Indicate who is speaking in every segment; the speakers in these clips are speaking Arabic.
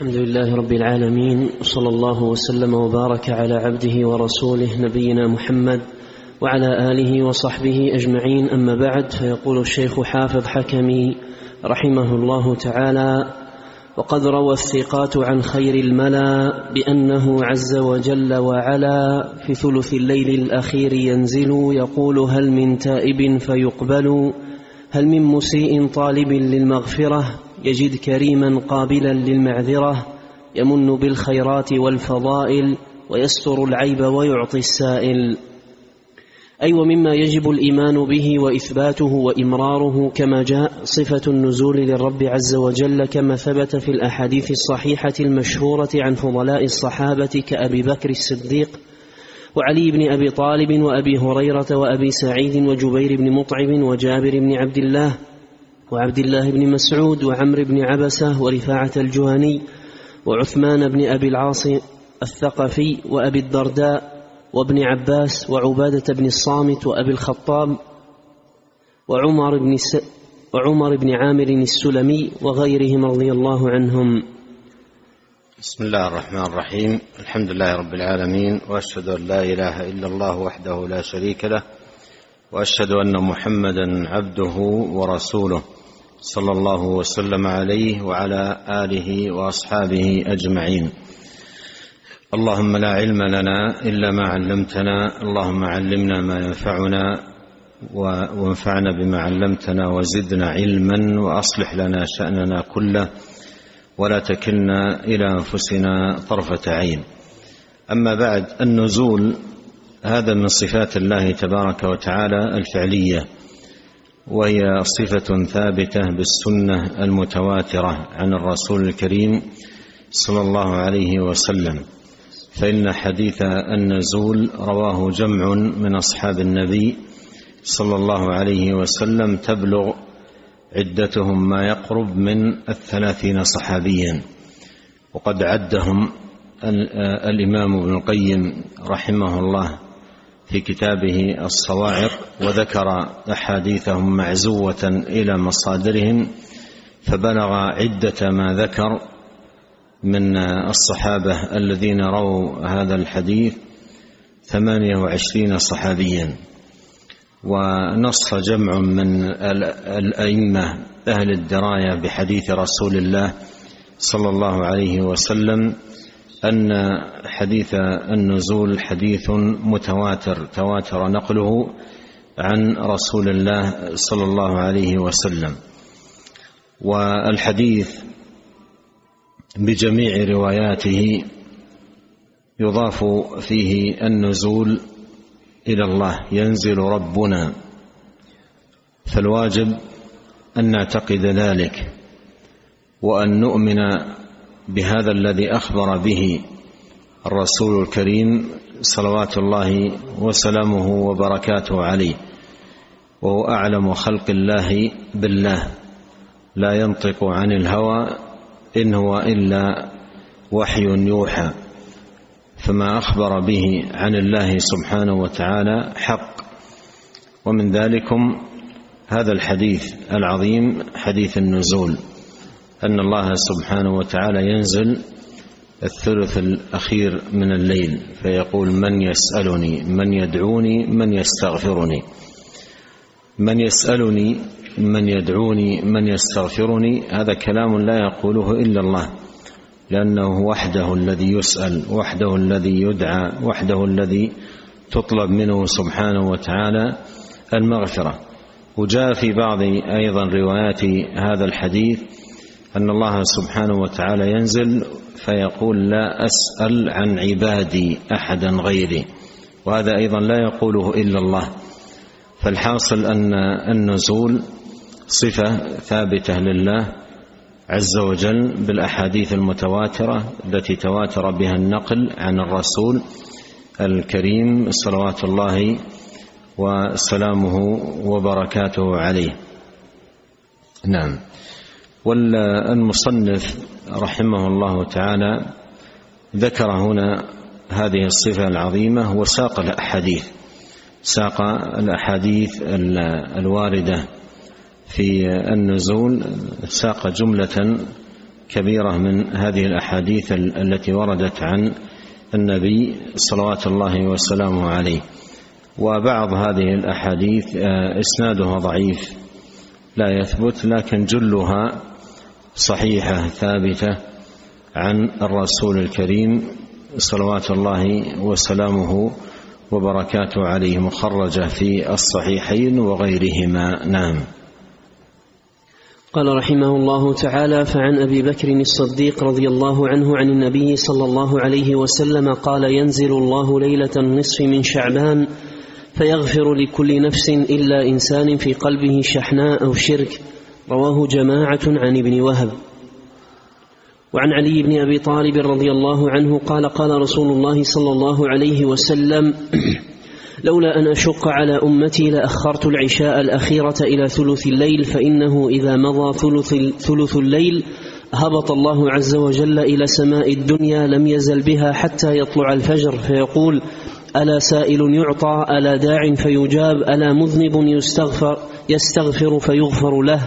Speaker 1: الحمد لله رب العالمين وصلى الله وسلم وبارك على عبده ورسوله نبينا محمد وعلى آله وصحبه أجمعين أما بعد فيقول الشيخ حافظ حكمي رحمه الله تعالى وقد روى الثقات عن خير الملا بأنه عز وجل وعلا في ثلث الليل الأخير ينزل يقول هل من تائب فيقبل هل من مسيء طالب للمغفرة يجد كريما قابلا للمعذرة يمن بالخيرات والفضائل ويستر العيب ويعطي السائل. أي أيوة ومما يجب الإيمان به وإثباته وإمراره كما جاء صفة النزول للرب عز وجل كما ثبت في الأحاديث الصحيحة المشهورة عن فضلاء الصحابة كأبي بكر الصديق وعلي بن أبي طالب وأبي هريرة وأبي سعيد وجبير بن مطعم وجابر بن عبد الله وعبد الله بن مسعود وعمر بن عبسة ورفاعة الجهني وعثمان بن أبي العاص الثقفي وأبي الدرداء وابن عباس وعبادة بن الصامت وأبي الخطاب وعمر بن س... وعمر بن عامر السلمي وغيرهم رضي الله عنهم.
Speaker 2: بسم الله الرحمن الرحيم. الحمد لله رب العالمين وأشهد أن لا إله إلا الله وحده لا شريك له وأشهد أن محمدا عبده ورسوله. صلى الله وسلم عليه وعلى آله وأصحابه أجمعين. اللهم لا علم لنا إلا ما علمتنا اللهم علمنا ما ينفعنا وانفعنا بما علمتنا وزدنا علما وأصلح لنا شأننا كله ولا تكلنا إلى أنفسنا طرفة عين. أما بعد النزول هذا من صفات الله تبارك وتعالى الفعلية. وهي صفة ثابتة بالسنة المتواترة عن الرسول الكريم صلى الله عليه وسلم. فإن حديث النزول رواه جمع من أصحاب النبي صلى الله عليه وسلم تبلغ عدتهم ما يقرب من الثلاثين صحابيا. وقد عدهم الإمام ابن القيم رحمه الله في كتابه الصواعق وذكر أحاديثهم معزوة إلى مصادرهم فبلغ عدة ما ذكر من الصحابة الذين رووا هذا الحديث ثمانية وعشرين صحابيا. ونص جمع من الأئمة أهل الدراية بحديث رسول الله صلى الله عليه وسلم أن حديث النزول حديث متواتر تواتر نقله عن رسول الله صلى الله عليه وسلم. والحديث بجميع رواياته يضاف فيه النزول إلى الله ينزل ربنا. فالواجب أن نعتقد ذلك وأن نؤمن بهذا الذي أخبر به الرسول الكريم صلوات الله وسلامه وبركاته عليه وهو أعلم خلق الله بالله. لا ينطق عن الهوى إن هو إلا وحي يوحى. فما أخبر به عن الله سبحانه وتعالى حق. ومن ذلكم هذا الحديث العظيم حديث النزول. أن الله سبحانه وتعالى ينزل الثلث الأخير من الليل فيقول من يسألني من يدعوني من يستغفرني. من يسألني من يدعوني من يستغفرني. هذا كلام لا يقوله إلا الله لأنه وحده الذي يسأل وحده الذي يدعى وحده الذي تطلب منه سبحانه وتعالى المغفرة. وجاء في بعض أيضا روايات هذا الحديث أن الله سبحانه وتعالى ينزل فيقول لا أسأل عن عبادي أحدا غيري. وهذا أيضا لا يقوله إلا الله. فالحاصل أن النزول صفة ثابتة لله عز وجل بالأحاديث المتواترة التي تواتر بها النقل عن الرسول الكريم صلوات الله وسلامه وبركاته عليه. نعم. والمصنف رحمه الله تعالى ذكر هنا هذه الصفة العظيمة وساق الأحاديث ساق الأحاديث الواردة في النزول ساق جملة كبيرة من هذه الأحاديث التي وردت عن النبي صلوات الله وسلامه عليه. وبعض هذه الأحاديث آه، إسنادها ضعيف لا يثبت لكن جلها صحيحة ثابتة عن الرسول الكريم صلوات الله وسلامه وبركاته عليه مخرجة في الصحيحين وغيرهما. نعم.
Speaker 1: قال رحمه الله تعالى فعن أبي بكر الصديق رضي الله عنه عن النبي صلى الله عليه وسلم قال ينزل الله ليلة النصف من شعبان فيغفر لكل نفس إلا إنسان في قلبه شحناء أو شرك رواه جماعة عن ابن وهب. وعن علي بن أبي طالب رضي الله عنه قال قال رسول الله صلى الله عليه وسلم لولا أن أشق على أمتي لأخرت العشاء الأخيرة إلى ثلث الليل فإنه إذا مضى ثلث ثلث الليل هبط الله عز وجل إلى سماء الدنيا لم يزل بها حتى يطلع الفجر فيقول ألا سائل يعطى ألا داع فيجاب ألا مذنب يستغفر يستغفر فيغفر له.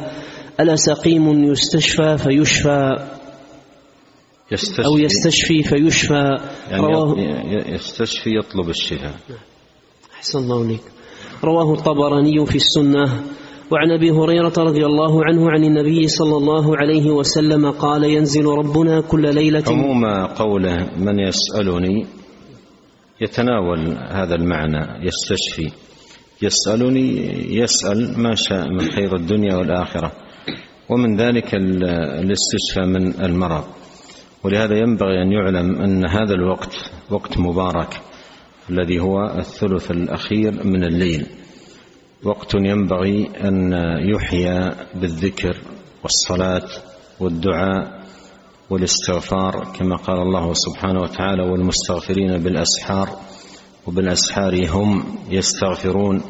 Speaker 1: ألا سقيم يستشفى فيشفى؟
Speaker 2: يستشفي.
Speaker 1: أو يستشفي فيشفى؟
Speaker 2: يعني
Speaker 1: رواه
Speaker 2: يستشفي يطلب الشفاء.
Speaker 1: أحسن الله عليك رواه الطبراني في السنة. وعن أبي هريرة رضي الله عنه عن النبي صلى الله عليه وسلم قال ينزل ربنا كل ليلة.
Speaker 2: عموم قوله من يسألني يتناول هذا المعنى يستشفي. يسألني يسأل ما شاء من خير الدنيا والآخرة. ومن ذلك الاستشفاء من المرض. ولهذا ينبغي أن يعلم أن هذا الوقت وقت مبارك الذي هو الثلث الأخير من الليل. وقت ينبغي أن يحيا بالذكر والصلاة والدعاء والاستغفار كما قال الله سبحانه وتعالى والمستغفرين بالأسحار وبالأسحار هم يستغفرون.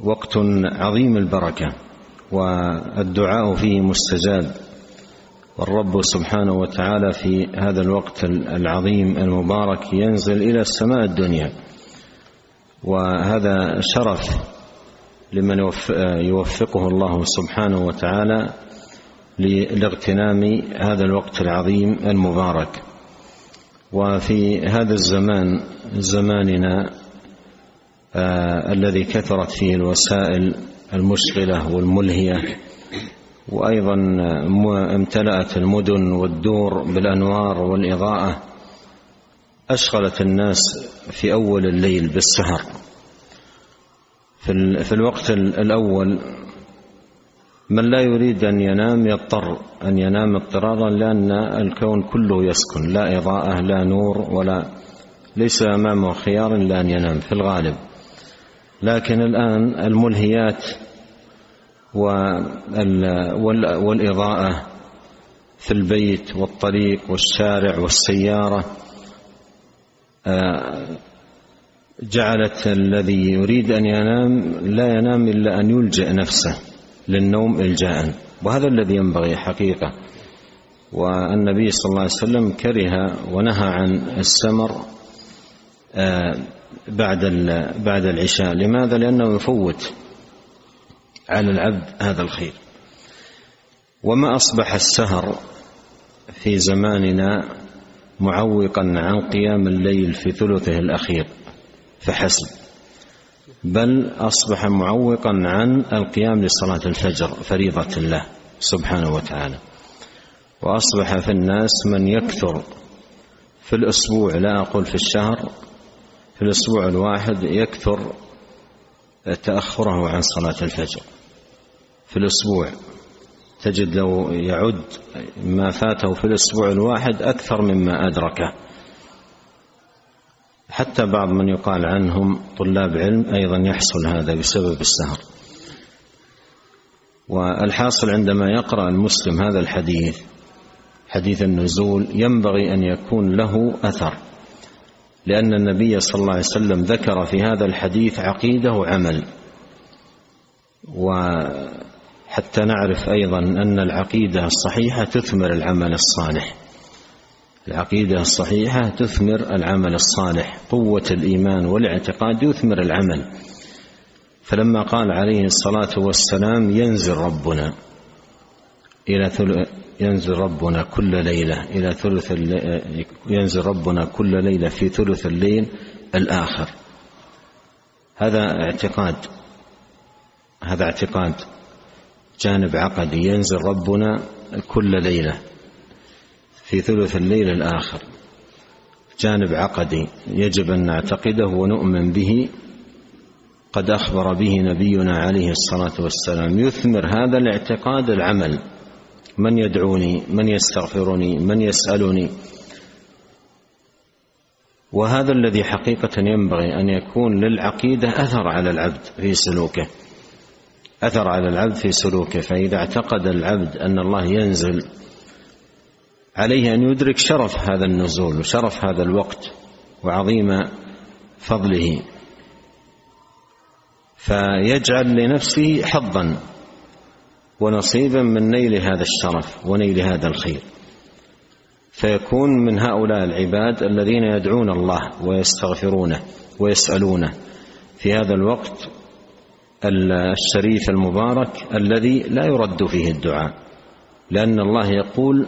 Speaker 2: وقت عظيم البركة. والدعاء فيه مستجاب. والرب سبحانه وتعالى في هذا الوقت العظيم المبارك ينزل إلى السماء الدنيا. وهذا شرف لمن يوفقه الله سبحانه وتعالى لاغتنام هذا الوقت العظيم المبارك. وفي هذا الزمان زماننا آه الذي كثرت فيه الوسائل المشغلة والملهية وأيضا امتلأت المدن والدور بالأنوار والإضاءة. أشغلت الناس في أول الليل بالسهر. في الوقت الأول من لا يريد أن ينام يضطر أن ينام اضطرارا لأن الكون كله يسكن لا إضاءة لا نور ولا ليس أمامه خيار إلا أن ينام في الغالب. لكن الآن الملهيات والإضاءة في البيت والطريق والشارع والسيارة آه، جعلت الذي يريد أن ينام لا ينام إلا أن يلجئ نفسه للنوم إلجاء وهذا الذي ينبغي حقيقة. والنبي صلى الله عليه وسلم كره ونهى عن السمر آه، بعد بعد العشاء. لماذا؟ لأنه يفوت على العبد هذا الخير. وما أصبح السهر في زماننا معوقا عن قيام الليل في ثلثه الأخير فحسب بل أصبح معوقا عن القيام لصلاة الفجر فريضة الله سبحانه وتعالى. وأصبح في الناس من يكثر في الأسبوع لا أقول في الشهر في الأسبوع الواحد يكثر تأخره عن صلاة الفجر. في الأسبوع تجد لو يعد ما فاته في الأسبوع الواحد أكثر مما أدركه. حتى بعض من يقال عنهم طلاب علم أيضا يحصل هذا بسبب السهر. والحاصل عندما يقرأ المسلم هذا الحديث حديث النزول ينبغي أن يكون له أثر. لأن النبي صلى الله عليه وسلم ذكر في هذا الحديث عقيدة وعمل. و حتى نعرف أيضا أن العقيدة الصحيحة تثمر العمل الصالح. العقيدة الصحيحة تثمر العمل الصالح. قوة الإيمان والاعتقاد يثمر العمل. فلما قال عليه الصلاة والسلام ينزل ربنا إلى ينزل ربنا كل ليلة إلى ثلث ينزل ربنا كل ليلة في ثلث الليل الآخر. هذا اعتقاد هذا اعتقاد جانب عقدي. ينزل ربنا كل ليلة في ثلث الليل الآخر. جانب عقدي يجب أن نعتقده ونؤمن به. قد أخبر به نبينا عليه الصلاة والسلام. يثمر هذا الاعتقاد العمل. من يدعوني من يستغفرني من يسألني وهذا الذي حقيقة ينبغي أن يكون للعقيدة أثر على العبد في سلوكه. أثر على العبد في سلوكه. فإذا اعتقد العبد أن الله ينزل عليه أن يدرك شرف هذا النزول وشرف هذا الوقت وعظيم فضله فيجعل لنفسه حظا. ونصيبا من نيل هذا الشرف ونيل هذا الخير. فيكون من هؤلاء العباد الذين يدعون الله ويستغفرونه ويسألونه. في هذا الوقت الشريف المبارك الذي لا يرد فيه الدعاء. لأن الله يقول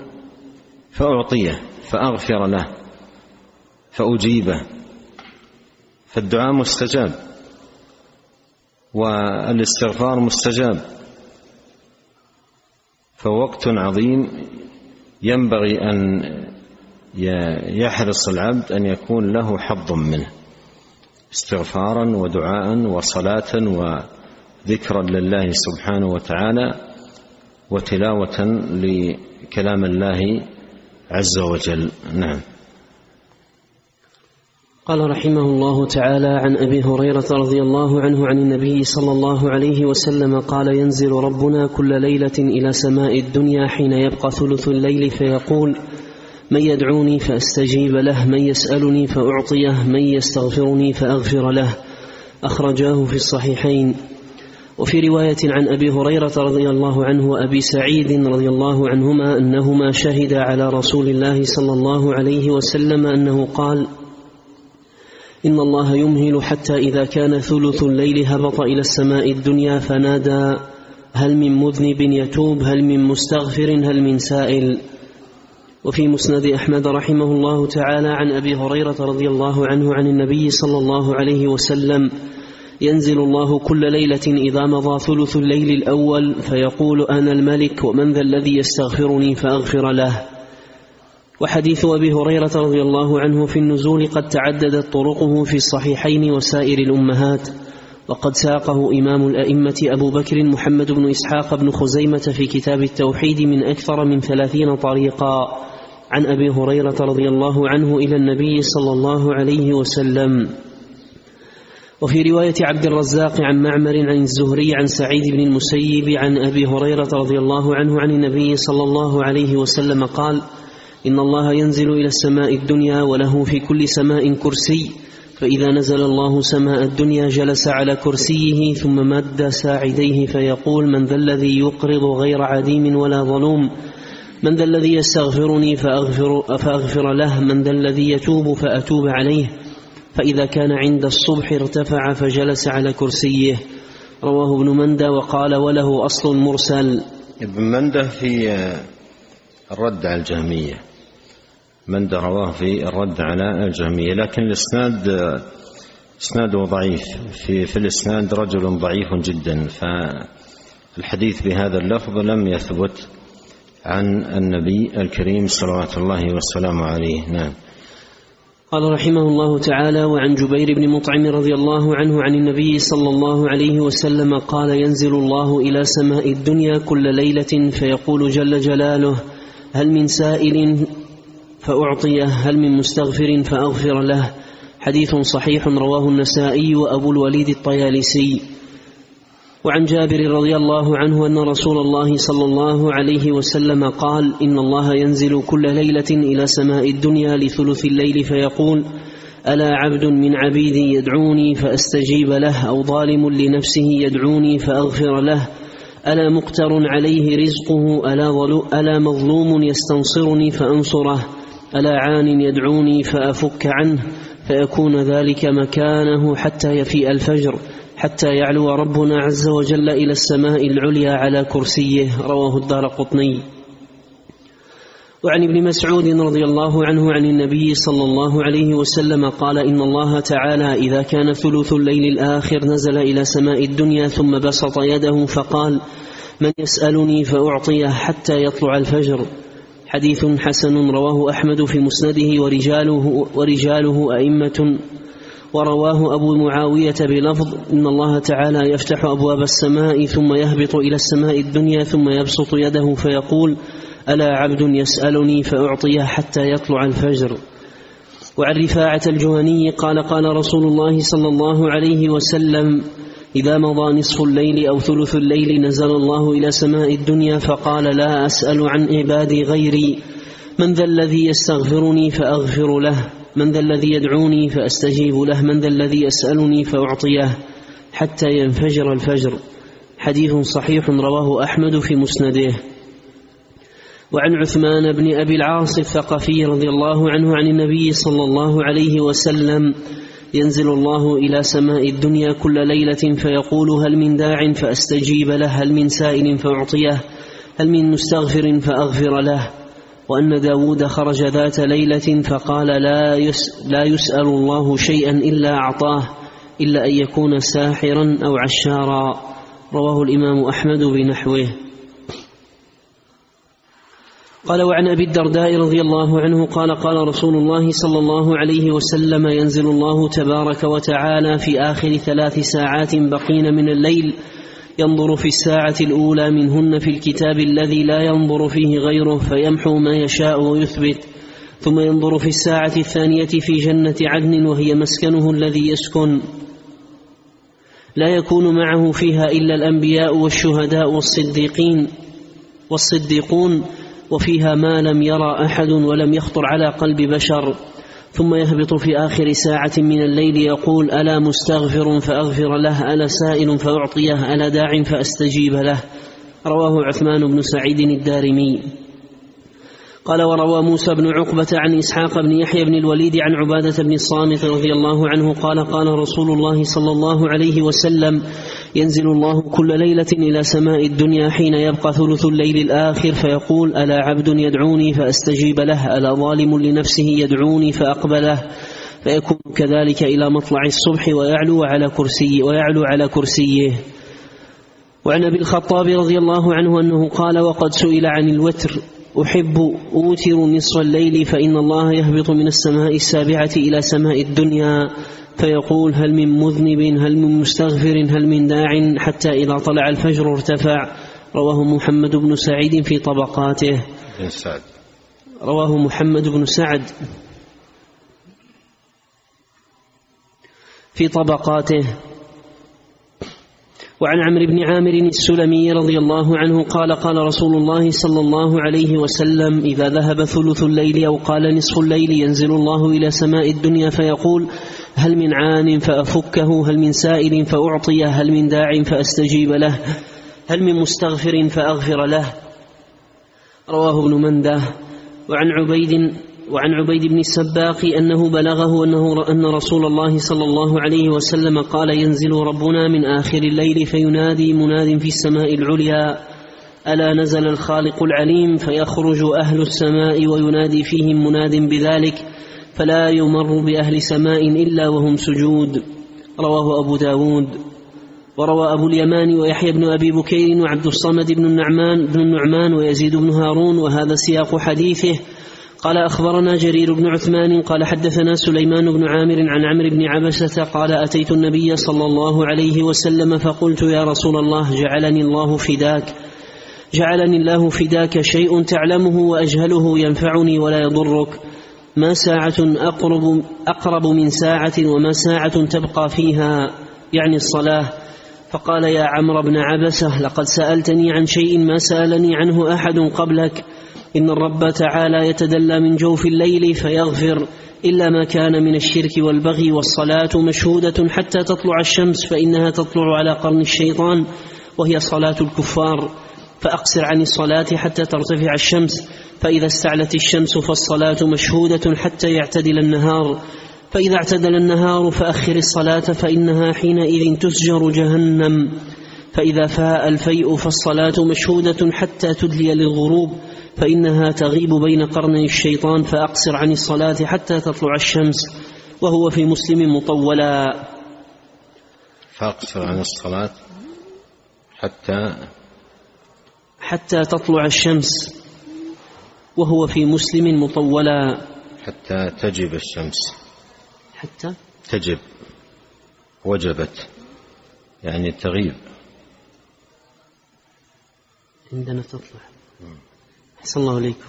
Speaker 2: فأعطيه فأغفر له فأجيبه. فالدعاء مستجاب والإستغفار مستجاب. فوقت عظيم ينبغي أن يحرص العبد أن يكون له حظ منه استغفارا ودعاء وصلاة وذكرا لله سبحانه وتعالى وتلاوة لكلام الله عز وجل. نعم.
Speaker 1: قال رحمه الله تعالى عن أبي هريرة رضي الله عنه عن النبي صلى الله عليه وسلم قال ينزل ربنا كل ليلة إلى سماء الدنيا حين يبقى ثلث الليل فيقول من يدعوني فأستجيب له من يسألني فأعطيه من يستغفرني فأغفر له. أخرجاه في الصحيحين. وفي رواية عن أبي هريرة رضي الله عنه وأبي سعيد رضي الله عنهما أنهما شهدا على رسول الله صلى الله عليه وسلم أنه قال إن الله يمهل حتى إذا كان ثلث الليل هبط إلى السماء الدنيا فنادى هل من مذنب يتوب؟ هل من مستغفر؟ هل من سائل؟ وفي مسند أحمد رحمه الله تعالى عن أبي هريرة رضي الله عنه عن النبي صلى الله عليه وسلم ينزل الله كل ليلة إذا مضى ثلث الليل الأول فيقول أنا الملك ومن ذا الذي يستغفرني فأغفر له؟ وحديث أبي هريرة رضي الله عنه في النزول قد تعددت طرقه في الصحيحين وسائر الأمهات. وقد ساقه إمام الأئمة أبو بكر محمد بن إسحاق بن خزيمة في كتاب التوحيد من أكثر من ثلاثين طريقا. عن أبي هريرة رضي الله عنه إلى النبي صلى الله عليه وسلم. وفي رواية عبد الرزاق عن معمر عن الزهري عن سعيد بن المسيب عن أبي هريرة رضي الله عنه عن النبي صلى الله عليه وسلم قال إن الله ينزل إلى السماء الدنيا وله في كل سماء كرسي فإذا نزل الله سماء الدنيا جلس على كرسيه ثم مد ساعديه فيقول من ذا الذي يقرض غير عديم ولا ظلوم؟ من ذا الذي يستغفرني فأغفر, فأغفر له من ذا الذي يتوب فأتوب عليه. فإذا كان عند الصبح ارتفع فجلس على كرسيه. رواه ابن مندى وقال وله أصل مرسل.
Speaker 2: ابن مندى في الرد على الجهمية. من رواه في الرد على الجهمية. لكن الإسناد إسناده ضعيف. في في الإسناد رجل ضعيف جدا. فالحديث بهذا اللفظ لم يثبت عن النبي الكريم صلوات الله والسلام عليه. نعم.
Speaker 1: قال رحمه الله تعالى وعن جبير بن مطعم رضي الله عنه عن النبي صلى الله عليه وسلم قال ينزل الله إلى سماء الدنيا كل ليلة فيقول جل جلاله هل من سائل فأعطيه. هل من مستغفر فأغفر له. حديث صحيح رواه النسائي وأبو الوليد الطيالسي. وعن جابر رضي الله عنه أن رسول الله صلى الله عليه وسلم قال إن الله ينزل كل ليلة إلى سماء الدنيا لثلث الليل فيقول ألا عبد من عبيدي يدعوني فأستجيب له أو ظالم لنفسه يدعوني فأغفر له. ألا مقتر عليه رزقه ألا, ألا مظلوم يستنصرني فأنصره. ألا عان يدعوني فأفك عنه فيكون ذلك مكانه حتى يفيء الفجر حتى يعلو ربنا عز وجل إلى السماء العليا على كرسيه رواه الدار قطني. وعن ابن مسعود رضي الله عنه عن النبي صلى الله عليه وسلم قال إن الله تعالى إذا كان ثلث الليل الآخر نزل إلى سماء الدنيا ثم بسط يده فقال من يسألني فأعطيه حتى يطلع الفجر. حديث حسن رواه أحمد في مسنده ورجاله, ورجاله أئمة ورواه أبو معاوية بلفظ إن الله تعالى يفتح أبواب السماء ثم يهبط إلى السماء الدنيا ثم يبسط يده فيقول ألا عبد يسألني فأعطيه حتى يطلع الفجر. وعن رفاعة الجهني قال قال رسول الله صلى الله عليه وسلم إذا مضى نصف الليل أو ثلث الليل نزل الله إلى سماء الدنيا فقال لا أسأل عن عبادي غيري. من ذا الذي يستغفرني فأغفر له. من ذا الذي يدعوني فأستجيب له. من ذا الذي يسألني فأعطيه. حتى ينفجر الفجر. حديث صحيح رواه أحمد في مسنده. وعن عثمان بن أبي العاص الثقفي رضي الله عنه عن النبي صلى الله عليه وسلم ينزل الله إلى سماء الدنيا كل ليلة فيقول هل من داع فأستجيب له هل من سائل فأعطيه هل من مستغفر فأغفر له. وأن داود خرج ذات ليلة فقال لا, يس لا يسأل الله شيئا إلا أعطاه إلا أن يكون ساحرا أو عشارا. رواه الإمام أحمد بنحوه. قال وعن أبي الدرداء رضي الله عنه قال قال رسول الله صلى الله عليه وسلم ينزل الله تبارك وتعالى في آخر ثلاث ساعات بقين من الليل ينظر في الساعة الأولى منهن في الكتاب الذي لا ينظر فيه غيره فيمحو ما يشاء ويثبت ثم ينظر في الساعة الثانية في جنة عدن وهي مسكنه الذي يسكن. لا يكون معه فيها إلا الأنبياء والشهداء والصديقين والصديقون وفيها ما لم يرى أحد ولم يخطر على قلب بشر. ثم يهبط في آخر ساعة من الليل يقول ألا مستغفر فأغفر له ألا سائل فأعطيه ألا داع فأستجيب له. رواه عثمان بن سعيد الدارمي. قال وروى موسى بن عقبة عن إسحاق بن يحيى بن الوليد عن عبادة بن الصامت رضي الله عنه قال قال رسول الله صلى الله عليه وسلم ينزل الله كل ليلة إلى سماء الدنيا حين يبقى ثلث الليل الآخر فيقول ألا عبد يدعوني فأستجيب له ألا ظالم لنفسه يدعوني فأقبله. فيكون كذلك إلى مطلع الصبح ويعلو على كرسي ويعلو على كرسيه. وعن أبي الخطاب رضي الله عنه أنه قال وقد سئل عن الوتر أحب أوتر نصف الليل فإن الله يهبط من السماء السابعة إلى سماء الدنيا فيقول هل من مذنب هل من مستغفر هل من داع حتى إذا طلع الفجر ارتفع. رواه محمد بن سعيد في طبقاته.
Speaker 2: بن سعد.
Speaker 1: رواه محمد بن سعد في طبقاته. وعن عمرو بن عامر السلمي رضي الله عنه قال قال رسول الله صلى الله عليه وسلم إذا ذهب ثلث الليل أو قال نصف الليل ينزل الله إلى سماء الدنيا فيقول هل من عان فأفكه هل من سائل فأعطيه هل من داع فأستجيب له هل من مستغفر فأغفر له؟ رواه ابن مندة. وعن عبيد وعن عبيد بن السباق أنه بلغه أنه أن رسول الله صلى الله عليه وسلم قال ينزل ربنا من آخر الليل فينادي مناد في السماء العليا ألا نزل الخالق العليم فيخرج أهل السماء وينادي فيهم مناد بذلك فلا يمر بأهل سماء إلا وهم سجود. رواه أبو داود. وروى أبو اليمان ويحيى بن أبي بكير وعبد الصمد بن النعمان بن النعمان ويزيد بن هارون وهذا سياق حديثه. قال أخبرنا جرير بن عثمان قال حدثنا سليمان بن عامر عن عمرو بن عبسة قال أتيت النبي صلى الله عليه وسلم فقلت يا رسول الله جعلني الله فداك جعلني الله فداك شيء تعلمه وأجهله ينفعني ولا يضرك ما ساعة أقرب, أقرب من ساعة وما ساعة تبقى فيها يعني الصلاة فقال يا عمرو بن عبسة لقد سألتني عن شيء ما سألني عنه أحد قبلك إن الرب تعالى يتدلى من جوف الليل فيغفر. إلا ما كان من الشرك والبغي والصلاة مشهودة حتى تطلع الشمس فإنها تطلع على قرن الشيطان وهي صلاة الكفار. فأقصر عن الصلاة حتى ترتفع الشمس فإذا استعلت الشمس فالصلاة مشهودة حتى يعتدل النهار. فإذا اعتدل النهار فأخر الصلاة فإنها حينئذ تسجر جهنم. فإذا فاء الفيء فالصلاة مشهودة حتى تدلي للغروب. فإنها تغيب بين قرني الشيطان فأقصر عن الصلاة حتى تطلع الشمس وهو في مسلم مطولا.
Speaker 2: فأقصر عن الصلاة حتى
Speaker 1: حتى تطلع الشمس وهو في مسلم مطولا.
Speaker 2: حتى تجب الشمس.
Speaker 1: حتى
Speaker 2: تجب وجبت يعني تغيب.
Speaker 1: عندنا تطلع. أحسن الله إليكم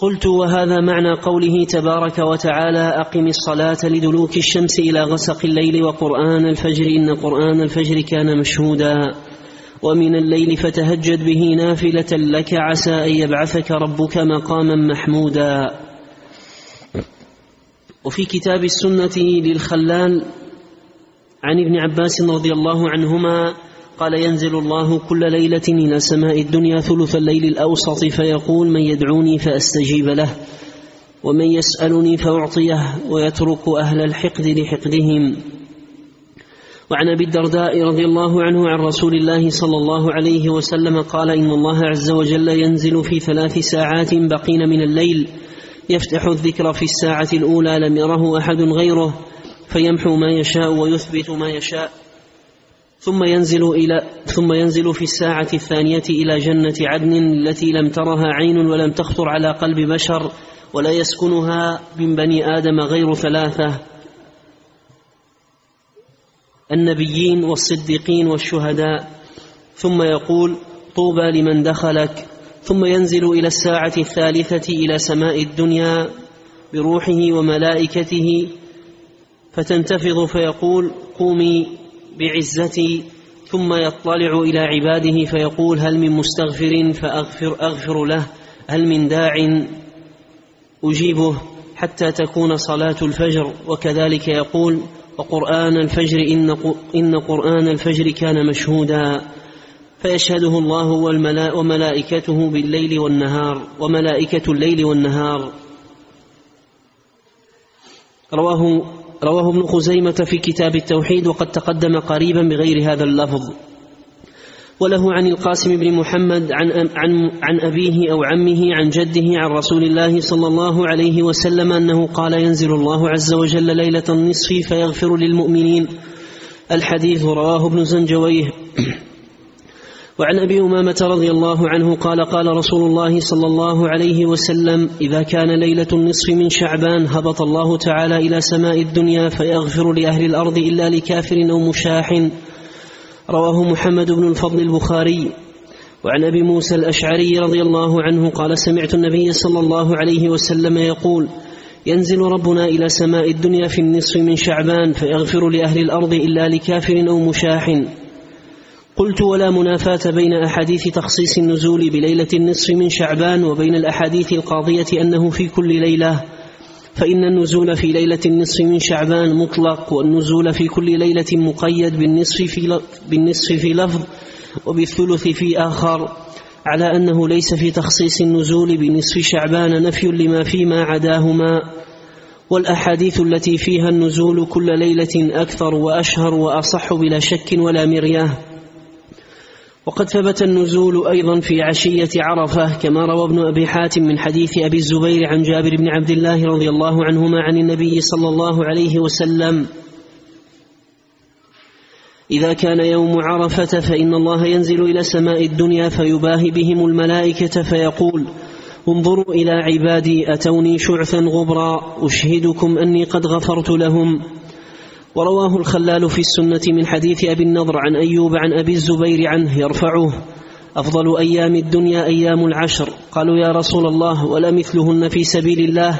Speaker 1: قلت وهذا معنى قوله تبارك وتعالى أقم الصلاة لدلوك الشمس إلى غسق الليل وقرآن الفجر إن قرآن الفجر كان مشهودا. ومن الليل فتهجد به نافلة لك عسى أن يبعثك ربك مقاما محمودا. وفي كتاب السنة للخلال عن ابن عباس رضي الله عنهما قال ينزل الله كل ليلة إلى سماء الدنيا ثلث الليل الأوسط فيقول من يدعوني فأستجيب له ومن يسألني فأعطيه ويترك أهل الحقد لحقدهم. وعن أبي الدرداء رضي الله عنه عن رسول الله صلى الله عليه وسلم قال إن الله عز وجل ينزل في ثلاث ساعات بقين من الليل يفتح الذكر في الساعة الأولى لم يره أحد غيره فيمحو ما يشاء ويثبت ما يشاء. ثم ينزل إلى ثم ينزل في الساعة الثانية إلى جنة عدن التي لم ترها عين ولم تخطر على قلب بشر ولا يسكنها من بني آدم غير ثلاثة. النبيين والصديقين والشهداء. ثم يقول طوبى لمن دخلك. ثم ينزل إلى الساعة الثالثة إلى سماء الدنيا بروحه وملائكته. فتنتفض فيقول قومي بعزتي ثم يطلع إلى عباده فيقول هل من مستغفر فأغفر أغفر له؟ هل من داع أجيبه حتى تكون صلاة الفجر؟ وكذلك يقول وقرآن الفجر إن, إن قرآن الفجر كان مشهودا. فيشهده الله وملائكته بالليل والنهار وملائكة الليل والنهار. رواه رواه ابن خزيمة في كتاب التوحيد وقد تقدم قريبا بغير هذا اللفظ. وله عن القاسم بن محمد عن عن عن أبيه أو عمه عن جده عن رسول الله صلى الله عليه وسلم أنه قال ينزل الله عز وجل ليلة النصف فيغفر للمؤمنين. الحديث رواه ابن زنجويه. وعن أبي أمامة رضي الله عنه قال قال رسول الله صلى الله عليه وسلم إذا كان ليلة النصف من شعبان هبط الله تعالى إلى سماء الدنيا فيغفر لأهل الأرض إلا لكافر أو مشاح. رواه محمد بن الفضل البخاري. وعن أبي موسى الأشعري رضي الله عنه قال سمعت النبي صلى الله عليه وسلم يقول ينزل ربنا إلى سماء الدنيا في النصف من شعبان فيغفر لأهل الأرض إلا لكافر أو مشاح. قلت ولا منافاة بين أحاديث تخصيص النزول بليلة النصف من شعبان وبين الأحاديث القاضية أنه في كل ليلة فإن النزول في ليلة النصف من شعبان مطلق والنزول في كل ليلة مقيد بالنصف في, بالنصف في لفظ وبالثلث في آخر على أنه ليس في تخصيص النزول بنصف شعبان نفي لما فيما عداهما والأحاديث التي فيها النزول كل ليلة أكثر وأشهر وأصح بلا شك ولا مرياه وقد ثبت النزول أيضا في عشية عرفة كما روى ابن أبي حاتم من حديث أبي الزبير عن جابر بن عبد الله رضي الله عنهما عن النبي صلى الله عليه وسلم. إذا كان يوم عرفة فإن الله ينزل إلى سماء الدنيا فيباهي بهم الملائكة فيقول انظروا إلى عبادي أتوني شعثا غبرا أشهدكم أني قد غفرت لهم. ورواه الخلال في السنة من حديث أبي النضر عن أيوب عن أبي الزبير عنه يرفعه. أفضل أيام الدنيا أيام العشر. قالوا يا رسول الله ولا مثلهن في سبيل الله.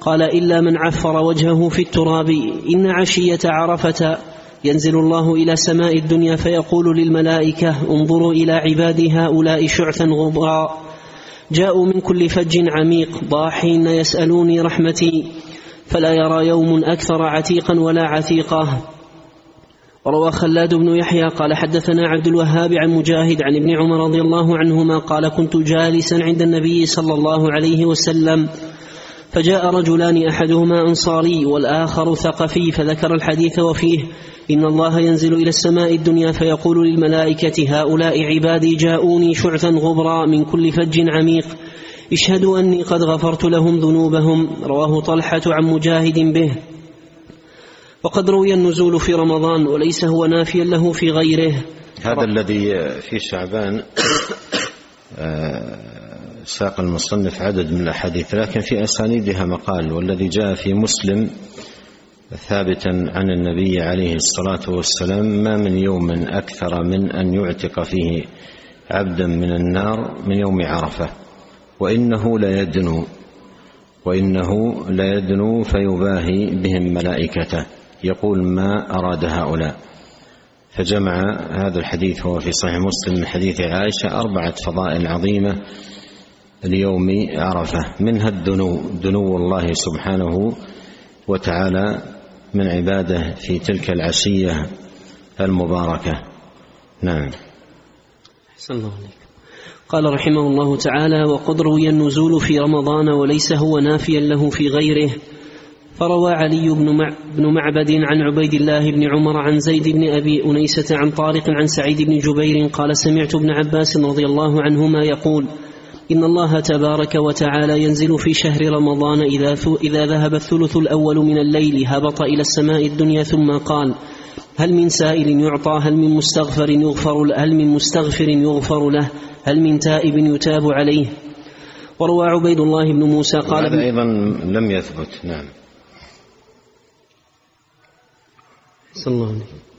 Speaker 1: قال إلا من عفر وجهه في التراب. إن عشية عرفة ينزل الله إلى سماء الدنيا فيقول للملائكة انظروا إلى عبادي هؤلاء شعثا غبرا جاءوا من كل فج عميق. ضاحين يسألوني رحمتي. فلا يرى يوم أكثر عتيقا ولا عتيقة وروى خلاد بن يحيى قال حدثنا عبد الوهاب عن مجاهد عن ابن عمر رضي الله عنهما قال كنت جالسا عند النبي صلى الله عليه وسلم فجاء رجلان أحدهما أنصاري والآخر ثقفي فذكر الحديث وفيه إن الله ينزل إلى السماء الدنيا فيقول للملائكة هؤلاء عبادي جاءوني شعثا غبرا من كل فج عميق. اشهدوا أني قد غفرت لهم ذنوبهم. رواه طلحة عن مجاهد به. وقد روي النزول في رمضان وليس هو نافيا له في غيره.
Speaker 2: هذا الذي في شعبان آه، ساق المصنف عدد من الأحاديث لكن في أسانيدها مقال والذي جاء في مسلم ثابتا عن النبي عليه الصلاة والسلام ما من يوم أكثر من أن يعتق فيه عبدا من النار من يوم عرفة. وإنه ليدنو وإنه ليدنو فيباهي بهم ملائكته. يقول ما أراد هؤلاء؟ فجمع هذا الحديث هو في صحيح مسلم من حديث عائشة أربعة فضائل عظيمة ليوم عرفة. منها الدنو دنو الله سبحانه وتعالى من عباده في تلك العشية المباركة. نعم.
Speaker 1: أحسن الله عليك. قال رحمه الله تعالى وقد روي النزول في رمضان وليس هو نافيا له في غيره. فروى علي بن معبد عن عبيد الله بن عمر عن زيد بن أبي أنيسة عن طارق عن سعيد بن جبير قال سمعت ابن عباس رضي الله عنهما يقول إن الله تبارك وتعالى ينزل في شهر رمضان إذا, إذا ذهب الثلث الأول من الليل هبط إلى السماء الدنيا ثم قال هل من سائل يعطى هل من مستغفر يغفر هل من مستغفر يغفر له هل من تائب يتاب عليه؟ وروى عبيد الله بن موسى قال
Speaker 2: هذا أيضا لم يثبت نعم.
Speaker 1: صلى الله عليه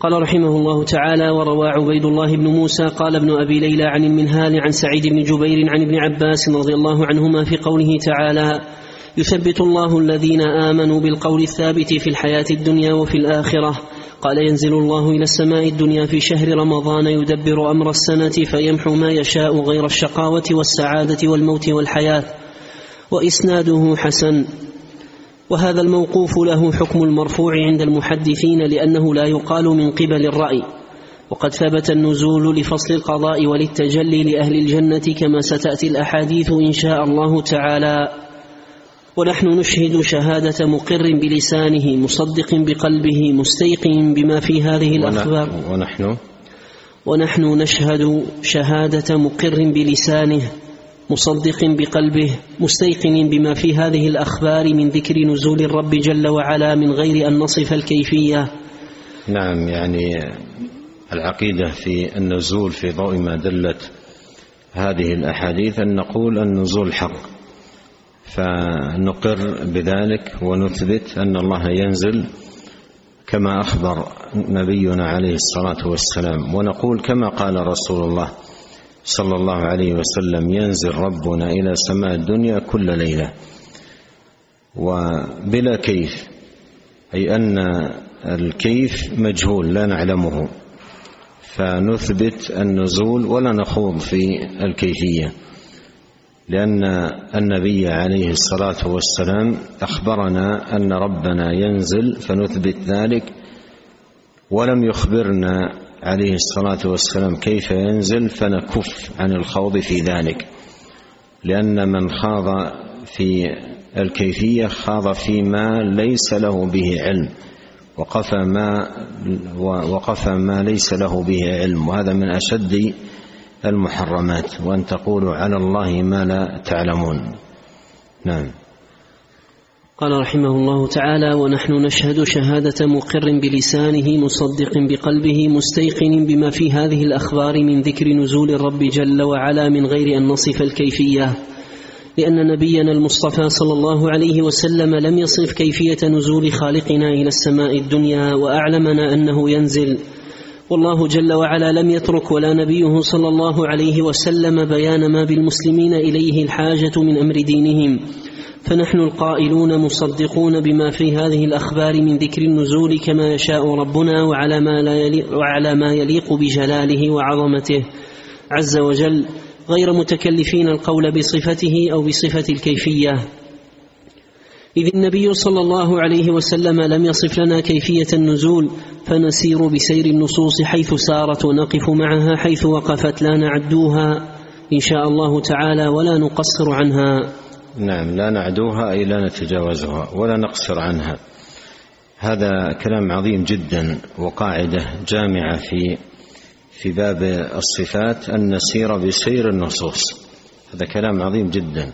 Speaker 1: قال رحمه الله تعالى وروى عبيد الله بن موسى قال ابن أبي ليلى عن المنهال عن سعيد بن جبير عن ابن عباس رضي الله عنهما في قوله تعالى يثبت الله الذين آمنوا بالقول الثابت في الحياة الدنيا وفي الآخرة. قال ينزل الله إلى السماء الدنيا في شهر رمضان يدبر أمر السنة فيمحو ما يشاء غير الشقاوة والسعادة والموت والحياة. وإسناده حسن. وهذا الموقوف له حكم المرفوع عند المحدثين لأنه لا يقال من قبل الرأي. وقد ثبت النزول لفصل القضاء وللتجلي لأهل الجنة كما ستأتي الأحاديث إن شاء الله تعالى. ونحن نشهد شهادة مقر بلسانه مصدق بقلبه مستيقن بما في هذه الأخبار.
Speaker 2: ونحن؟
Speaker 1: ونحن نشهد شهادة مقر بلسانه. مصدق بقلبه مستيقن بما في هذه الأخبار من ذكر نزول الرب جل وعلا من غير أن نصف الكيفية.
Speaker 2: نعم يعني العقيدة في النزول في ضوء ما دلت هذه الأحاديث أن نقول النزول حق. فنقر بذلك ونثبت أن الله ينزل كما أخبر نبينا عليه الصلاة والسلام. ونقول كما قال رسول الله صلى الله عليه وسلم ينزل ربنا إلى سماء الدنيا كل ليلة. وبلا كيف أي أن الكيف مجهول لا نعلمه. فنثبت النزول ولا نخوض في الكيفية. لأن النبي عليه الصلاة والسلام أخبرنا أن ربنا ينزل فنثبت ذلك. ولم يخبرنا عليه الصلاة والسلام كيف ينزل؟ فنكف عن الخوض في ذلك. لأن من خاض في الكيفية خاض فيما ليس له به علم وقف ما وقف ما ليس له به علم وهذا من أشد المحرمات. وأن تقولوا على الله ما لا تعلمون. نعم.
Speaker 1: قال رحمه الله تعالى ونحن نشهد شهادة مقر بلسانه مصدق بقلبه مستيقن بما في هذه الأخبار من ذكر نزول الرب جل وعلا من غير أن نصف الكيفية لأن نبينا المصطفى صلى الله عليه وسلم لم يصف كيفية نزول خالقنا إلى السماء الدنيا وأعلمنا أنه ينزل. والله جل وعلا لم يترك ولا نبيه صلى الله عليه وسلم بيان ما بالمسلمين إليه الحاجة من أمر دينهم. فنحن القائلون مصدقون بما في هذه الأخبار من ذكر النزول كما يشاء ربنا وعلى ما, لا يليق وعلى ما يليق بجلاله وعظمته. عز وجل غير متكلفين القول بصفته أو بصفة الكيفية. إذ النبي صلى الله عليه وسلم لم يصف لنا كيفية النزول فنسير بسير النصوص حيث سارت ونقف معها حيث وقفت لا نعدوها إن شاء الله تعالى ولا نقصر عنها.
Speaker 2: نعم لا نعدوها أي لا نتجاوزها ولا نقصر عنها. هذا كلام عظيم جدا وقاعدة جامعة في في باب الصفات أن نسير بسير النصوص. هذا كلام عظيم جدا.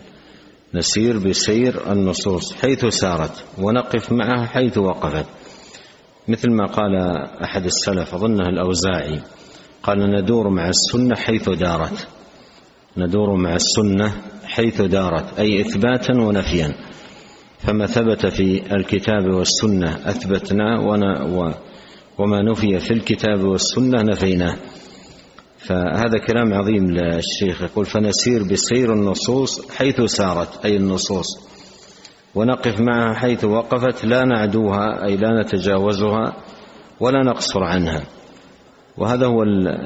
Speaker 2: نسير بسير النصوص حيث سارت ونقف معها حيث وقفت. مثل ما قال أحد السلف أظنه الأوزاعي قال ندور مع السنة حيث دارت. ندور مع السنة حيث دارت أي إثباتا ونفيا. فما ثبت في الكتاب والسنة اثبتناه وما نفي في الكتاب والسنة نفيناه فهذا كلام عظيم للشيخ. يقول فنسير بسير النصوص حيث سارت أي النصوص. ونقف معها حيث وقفت لا نعدوها أي لا نتجاوزها ولا نقصر عنها. وهذا هو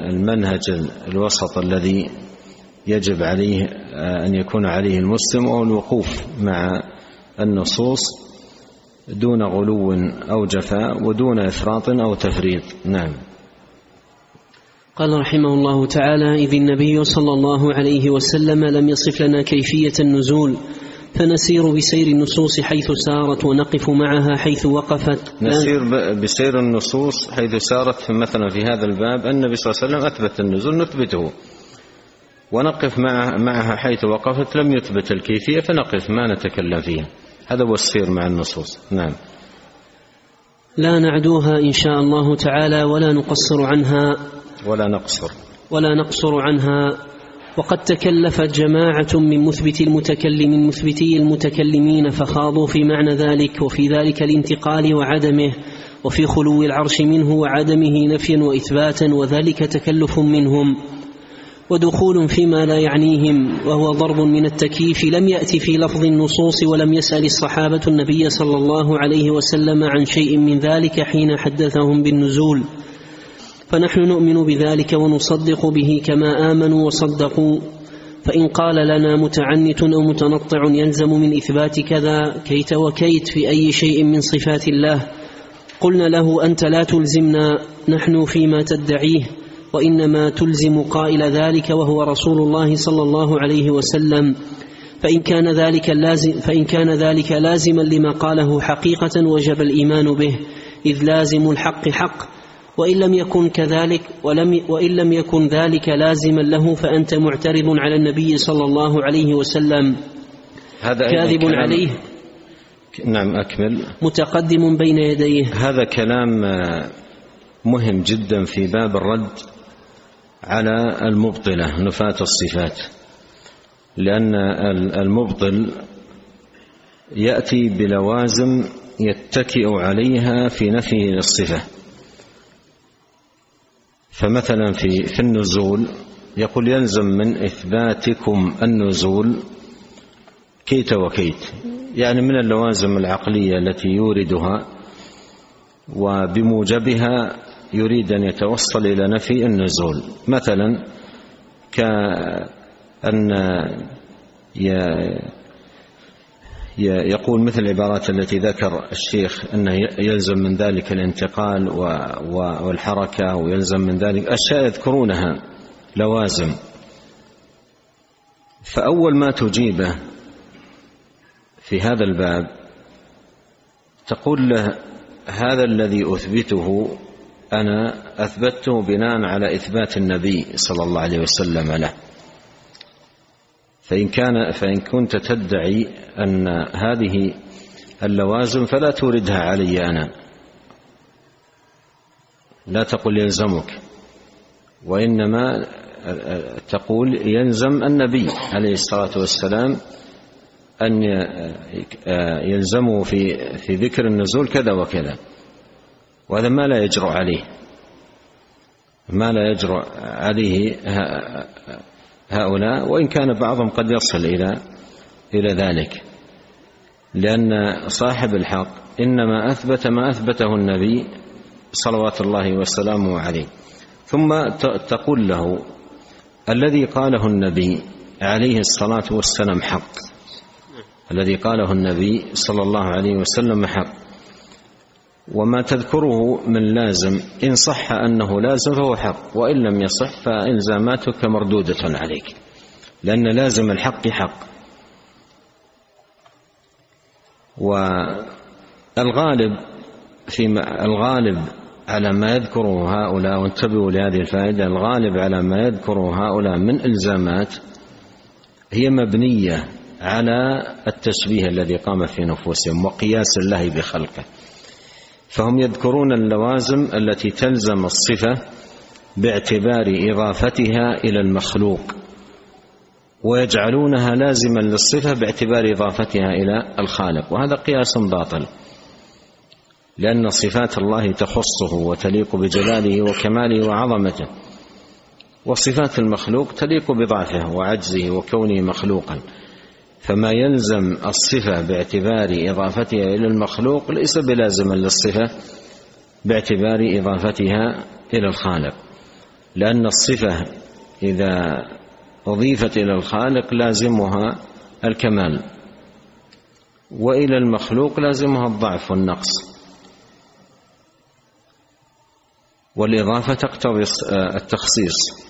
Speaker 2: المنهج الوسط الذي يجب عليه أن يكون عليه المسلم وهو الوقوف مع النصوص دون غلو أو جفاء ودون إفراط أو تفريط. نعم.
Speaker 1: قال رحمه الله تعالى إذ النبي صلى الله عليه وسلم لم يصف لنا كيفية النزول فنسير بسير النصوص حيث سارت ونقف معها حيث وقفت.
Speaker 2: نسير بسير النصوص حيث سارت. مثلا في هذا الباب النبي صلى الله عليه وسلم أثبت النزول نثبته. ونقف معها, حيث وقفت لم يثبت الكيفية فنقف ما نتكلم فيها. هذا هو السير مع النصوص. نعم.
Speaker 1: لا نعدوها إن شاء الله تعالى ولا نقصر عنها.
Speaker 2: ولا نقصر.
Speaker 1: ولا نقصر عنها. وقد تكلفت جماعة من مثبت المتكلم من مثبتي المتكلمين فخاضوا في معنى ذلك وفي ذلك الانتقال وعدمه وفي خلو العرش منه وعدمه نفيا وإثباتا وذلك تكلف منهم. ودخول فيما لا يعنيهم وهو ضرب من التكييف لم يأتي في لفظ النصوص ولم يسأل الصحابة النبي صلى الله عليه وسلم عن شيء من ذلك حين حدثهم بالنزول. فنحن نؤمن بذلك ونصدق به كما آمنوا وصدقوا. فإن قال لنا متعنت أو متنطع يلزم من إثبات كذا كيت وكيت في أي شيء من صفات الله. قلنا له أنت لا تلزمنا نحن فيما تدعيه. وإنما تلزم قائل ذلك وهو رسول الله صلى الله عليه وسلم. فإن كان ذلك لازم فإن كان ذلك لازما لما قاله حقيقة وجب الإيمان به إذ لازم الحق حق. وإن لم يكن كذلك ولم وإن لم يكن ذلك لازما له فأنت معترض على النبي صلى الله عليه وسلم.
Speaker 2: هذا
Speaker 1: كاذب عليه.
Speaker 2: نعم أكمل.
Speaker 1: متقدم بين يديه.
Speaker 2: هذا كلام مهم جدا في باب الرد على المبطلة نفاة الصفات. لأن المبطل يأتي بلوازم يتكئ عليها في نفي الصفة. فمثلا في في النزول يقول يلزم من إثباتكم النزول كيت وكيت. يعني من اللوازم العقلية التي يوردها وبموجبها يريد أن يتوصل إلى نفي النزول. مثلا كأن يقول مثل العبارات التي ذكر الشيخ انه يلزم من ذلك الانتقال والحركة ويلزم من ذلك أشياء يذكرونها لوازم. فأول ما تجيبه في هذا الباب تقول له هذا الذي أثبته أنا اثبته بناء على إثبات النبي صلى الله عليه وسلم له. فإن كان فإن كنت تدعي أن هذه اللوازم فلا توردها علي أنا. لا تقل يلزمك وإنما تقول يلزم النبي عليه الصلاة والسلام أن يلزمه في في ذكر النزول كذا وكذا. وهذا ما لا يجرؤ عليه. ما لا يجرؤ عليه هؤلاء وإن كان بعضهم قد يصل إلى إلى ذلك. لأن صاحب الحق إنما أثبت ما أثبته النبي صلوات الله وسلامه عليه. ثم تقول له الذي قاله النبي عليه الصلاة والسلام حق. الذي قاله النبي صلى الله عليه وسلم حق. وما تذكره من لازم. إن صح أنه لازم فهو حق وإن لم يصح فإلزاماتك مردودة عليك. لأن لازم الحق حق. والغالب في الغالب على ما يذكره هؤلاء وانتبهوا لهذه الفائدة الغالب على ما يذكره هؤلاء من إلزامات هي مبنية على التشبيه الذي قام في نفوسهم وقياس الله بخلقه. فهم يذكرون اللوازم التي تلزم الصفة باعتبار إضافتها إلى المخلوق ويجعلونها لازما للصفة باعتبار إضافتها إلى الخالق وهذا قياس باطل لأن صفات الله تخصه وتليق بجلاله وكماله وعظمته وصفات المخلوق تليق بضعفه وعجزه وكونه مخلوقا. فما يلزم الصفة باعتبار إضافتها إلى المخلوق ليس بلازما للصفة باعتبار إضافتها إلى الخالق. لأن الصفة إذا أضيفت إلى الخالق لازمها الكمال وإلى المخلوق لازمها الضعف والنقص. والإضافة تقتضي التخصيص.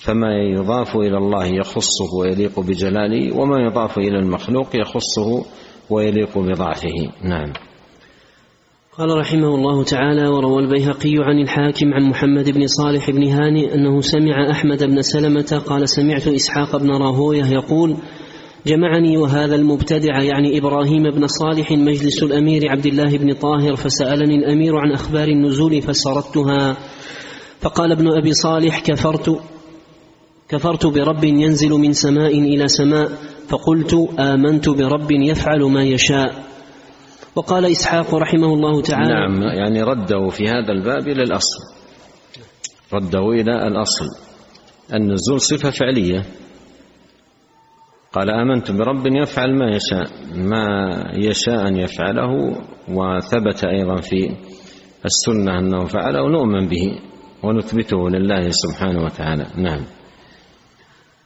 Speaker 2: فما يضاف إلى الله يخصه ويليق بجلاله وما يضاف إلى المخلوق يخصه ويليق بضعفه. نعم.
Speaker 1: قال رحمه الله تعالى وروى البيهقي عن الحاكم عن محمد بن صالح بن هاني أنه سمع أحمد بن سلمة قال سمعت إسحاق بن راهوية يقول جمعني وهذا المبتدع يعني إبراهيم بن صالح مجلس الأمير عبد الله بن طاهر فسألني الأمير عن أخبار النزول فسردتها. فقال ابن أبي صالح كفرت. كفرت برب ينزل من سماء إلى سماء فقلت آمنت برب يفعل ما يشاء. وقال إسحاق رحمه الله تعالى
Speaker 2: نعم يعني رده في هذا الباب إلى الأصل. رده إلى الأصل. النزول صفة فعلية. قال آمنت برب يفعل ما يشاء. ما يشاء أن يفعله وثبت أيضا في السنة أنه فعله نؤمن به ونثبته لله سبحانه وتعالى. نعم.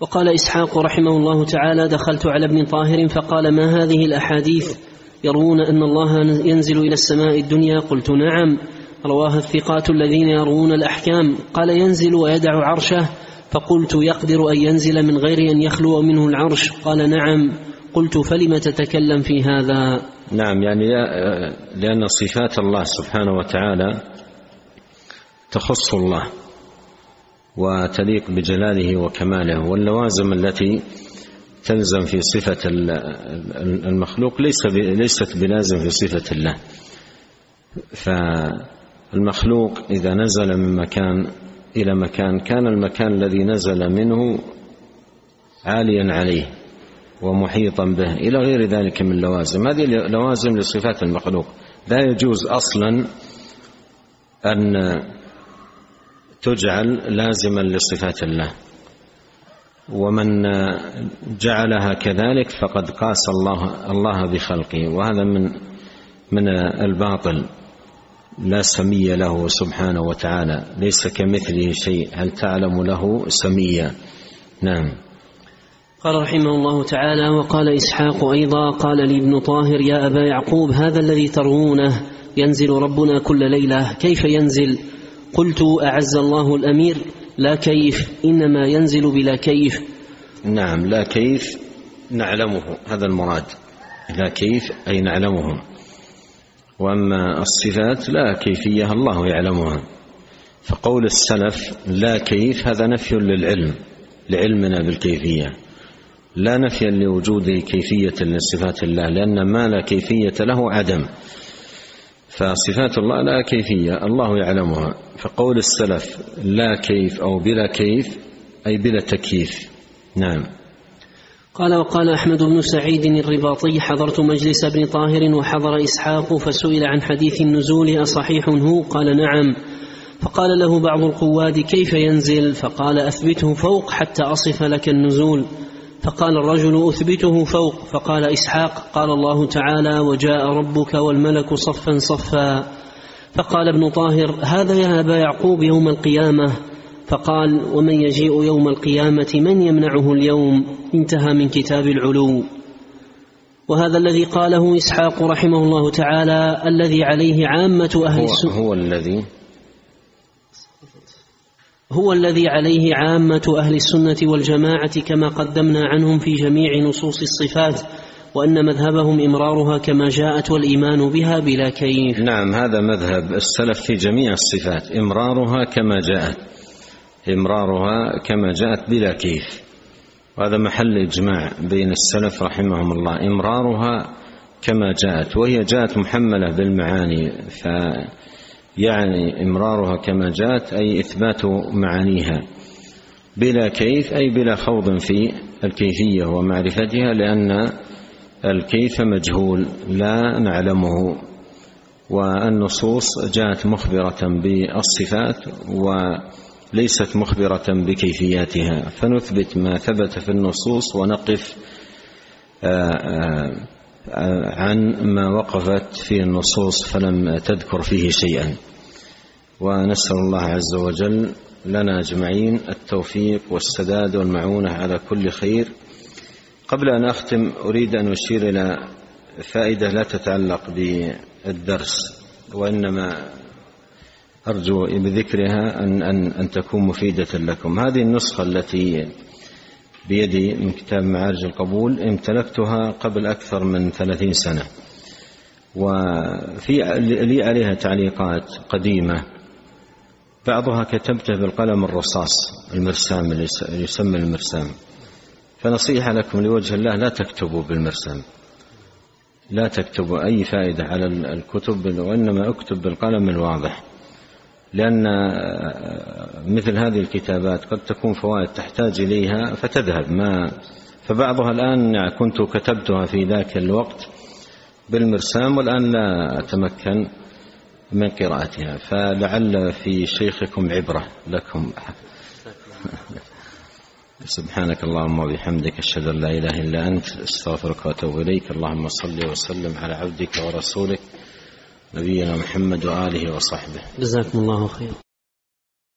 Speaker 1: وقال إسحاق رحمه الله تعالى دخلت على ابن طاهر فقال ما هذه الأحاديث؟ يروون أن الله ينزل إلى السماء الدنيا. قلت نعم رواها الثقات الذين يروون الأحكام. قال ينزل ويدع عرشه. فقلت يقدر أن ينزل من غير أن يخلو منه العرش. قال نعم. قلت فلم تتكلم في هذا؟
Speaker 2: نعم يعني لأن صفات الله سبحانه وتعالى تخص الله. وتليق بجلاله وكماله واللوازم التي تلزم في صفة المخلوق ليس ليست بلازم في صفة الله. فالمخلوق إذا نزل من مكان إلى مكان كان المكان الذي نزل منه عاليا عليه ومحيطا به إلى غير ذلك من لوازم هذه لوازم لصفات المخلوق. لا يجوز أصلا أن تجعل لازما لصفات الله. ومن جعلها كذلك فقد قاس الله الله بخلقه. وهذا من من الباطل. لا سمي له سبحانه وتعالى. ليس كمثله شيء. هل تعلم له سميا؟ نعم.
Speaker 1: قال رحمه الله تعالى وقال إسحاق أيضا قال لي ابن طاهر يا أبا يعقوب هذا الذي تروونه ينزل ربنا كل ليلة. كيف ينزل؟ قلت أعز الله الأمير لا كيف إنما ينزل بلا كيف.
Speaker 2: نعم لا كيف نعلمه هذا المراد. لا كيف أي نعلمه. وأما الصفات لا كيفية الله يعلمها. فقول السلف لا كيف هذا نفي للعلم لعلمنا بالكيفية. لا نفيا لوجود كيفية لصفات الله لأن ما لا كيفية له عدم. فصفات الله لا كيفية الله يعلمها. فقول السلف لا كيف أو بلا كيف أي بلا تكييف. نعم.
Speaker 1: قال وقال أحمد بن سعيد الرباطي حضرت مجلس ابن طاهر وحضر إسحاق فسئل عن حديث النزول أصحيح هو؟ قال نعم. فقال له بعض القواد كيف ينزل؟ فقال أثبته فوق حتى أصف لك النزول. فقال الرجل أثبته فوق. فقال إسحاق قال الله تعالى وجاء ربك والملك صفا صفا. فقال ابن طاهر هذا يا أبا يعقوب يوم القيامة؟ فقال ومن يجيء يوم القيامة من يمنعه اليوم؟ انتهى من كتاب العلو. وهذا الذي قاله إسحاق رحمه الله تعالى الذي عليه عامة أهل
Speaker 2: السنة. هو, هو الذي
Speaker 1: هو الذي عليه عامة أهل السنة والجماعة كما قدمنا عنهم في جميع نصوص الصفات وأن مذهبهم إمرارها كما جاءت والإيمان بها بلا كيف.
Speaker 2: نعم هذا مذهب السلف في جميع الصفات. إمرارها كما جاءت. إمرارها كما جاءت بلا كيف. وهذا محل إجماع بين السلف رحمهم الله. إمرارها كما جاءت وهي جاءت محملة بالمعاني. فيعني إمرارها كما جاءت أي إثبات معانيها بلا كيف أي بلا خوض في الكيفية ومعرفتها لأن الكيف مجهول لا نعلمه والنصوص جاءت مخبرة بالصفات وليست مخبرة بكيفياتها. فنثبت ما ثبت في النصوص ونقف عن ما وقفت فيه النصوص فلم تذكر فيه شيئا. ونسأل الله عز وجل لنا أجمعين التوفيق والسداد والمعونة على كل خير. قبل أن أختم أريد أن أشير إلى فائدة لا تتعلق بالدرس وإنما أرجو بذكرها أن أن أن تكون مفيدة لكم. هذه النسخة التي بيدي من كتاب معارج القبول امتلكتها قبل أكثر من ثلاثين سنة. وفي لي عليها تعليقات قديمة. بعضها كتبته بالقلم الرصاص المرسام اللي يسمى المرسام. فنصيحة لكم لوجه الله لا تكتبوا بالمرسم لا تكتبوا أي فائدة على الكتب وإنما أكتب بالقلم الواضح. لأن مثل هذه الكتابات قد تكون فوائد تحتاج إليها فتذهب. ما فبعضها الآن كنت كتبتها في ذاك الوقت بالمرسام والآن لا أتمكن من قراءتها فلعل في شيخكم عبرة لكم. سبحانك اللهم وبحمدك أشهد أن لا إله إلا أنت أستغفرك وأتوب إليك. اللهم صل وسلم على عبدك ورسولك. نبينا محمد وآله وصحبه.
Speaker 1: جزاكم الله خيرا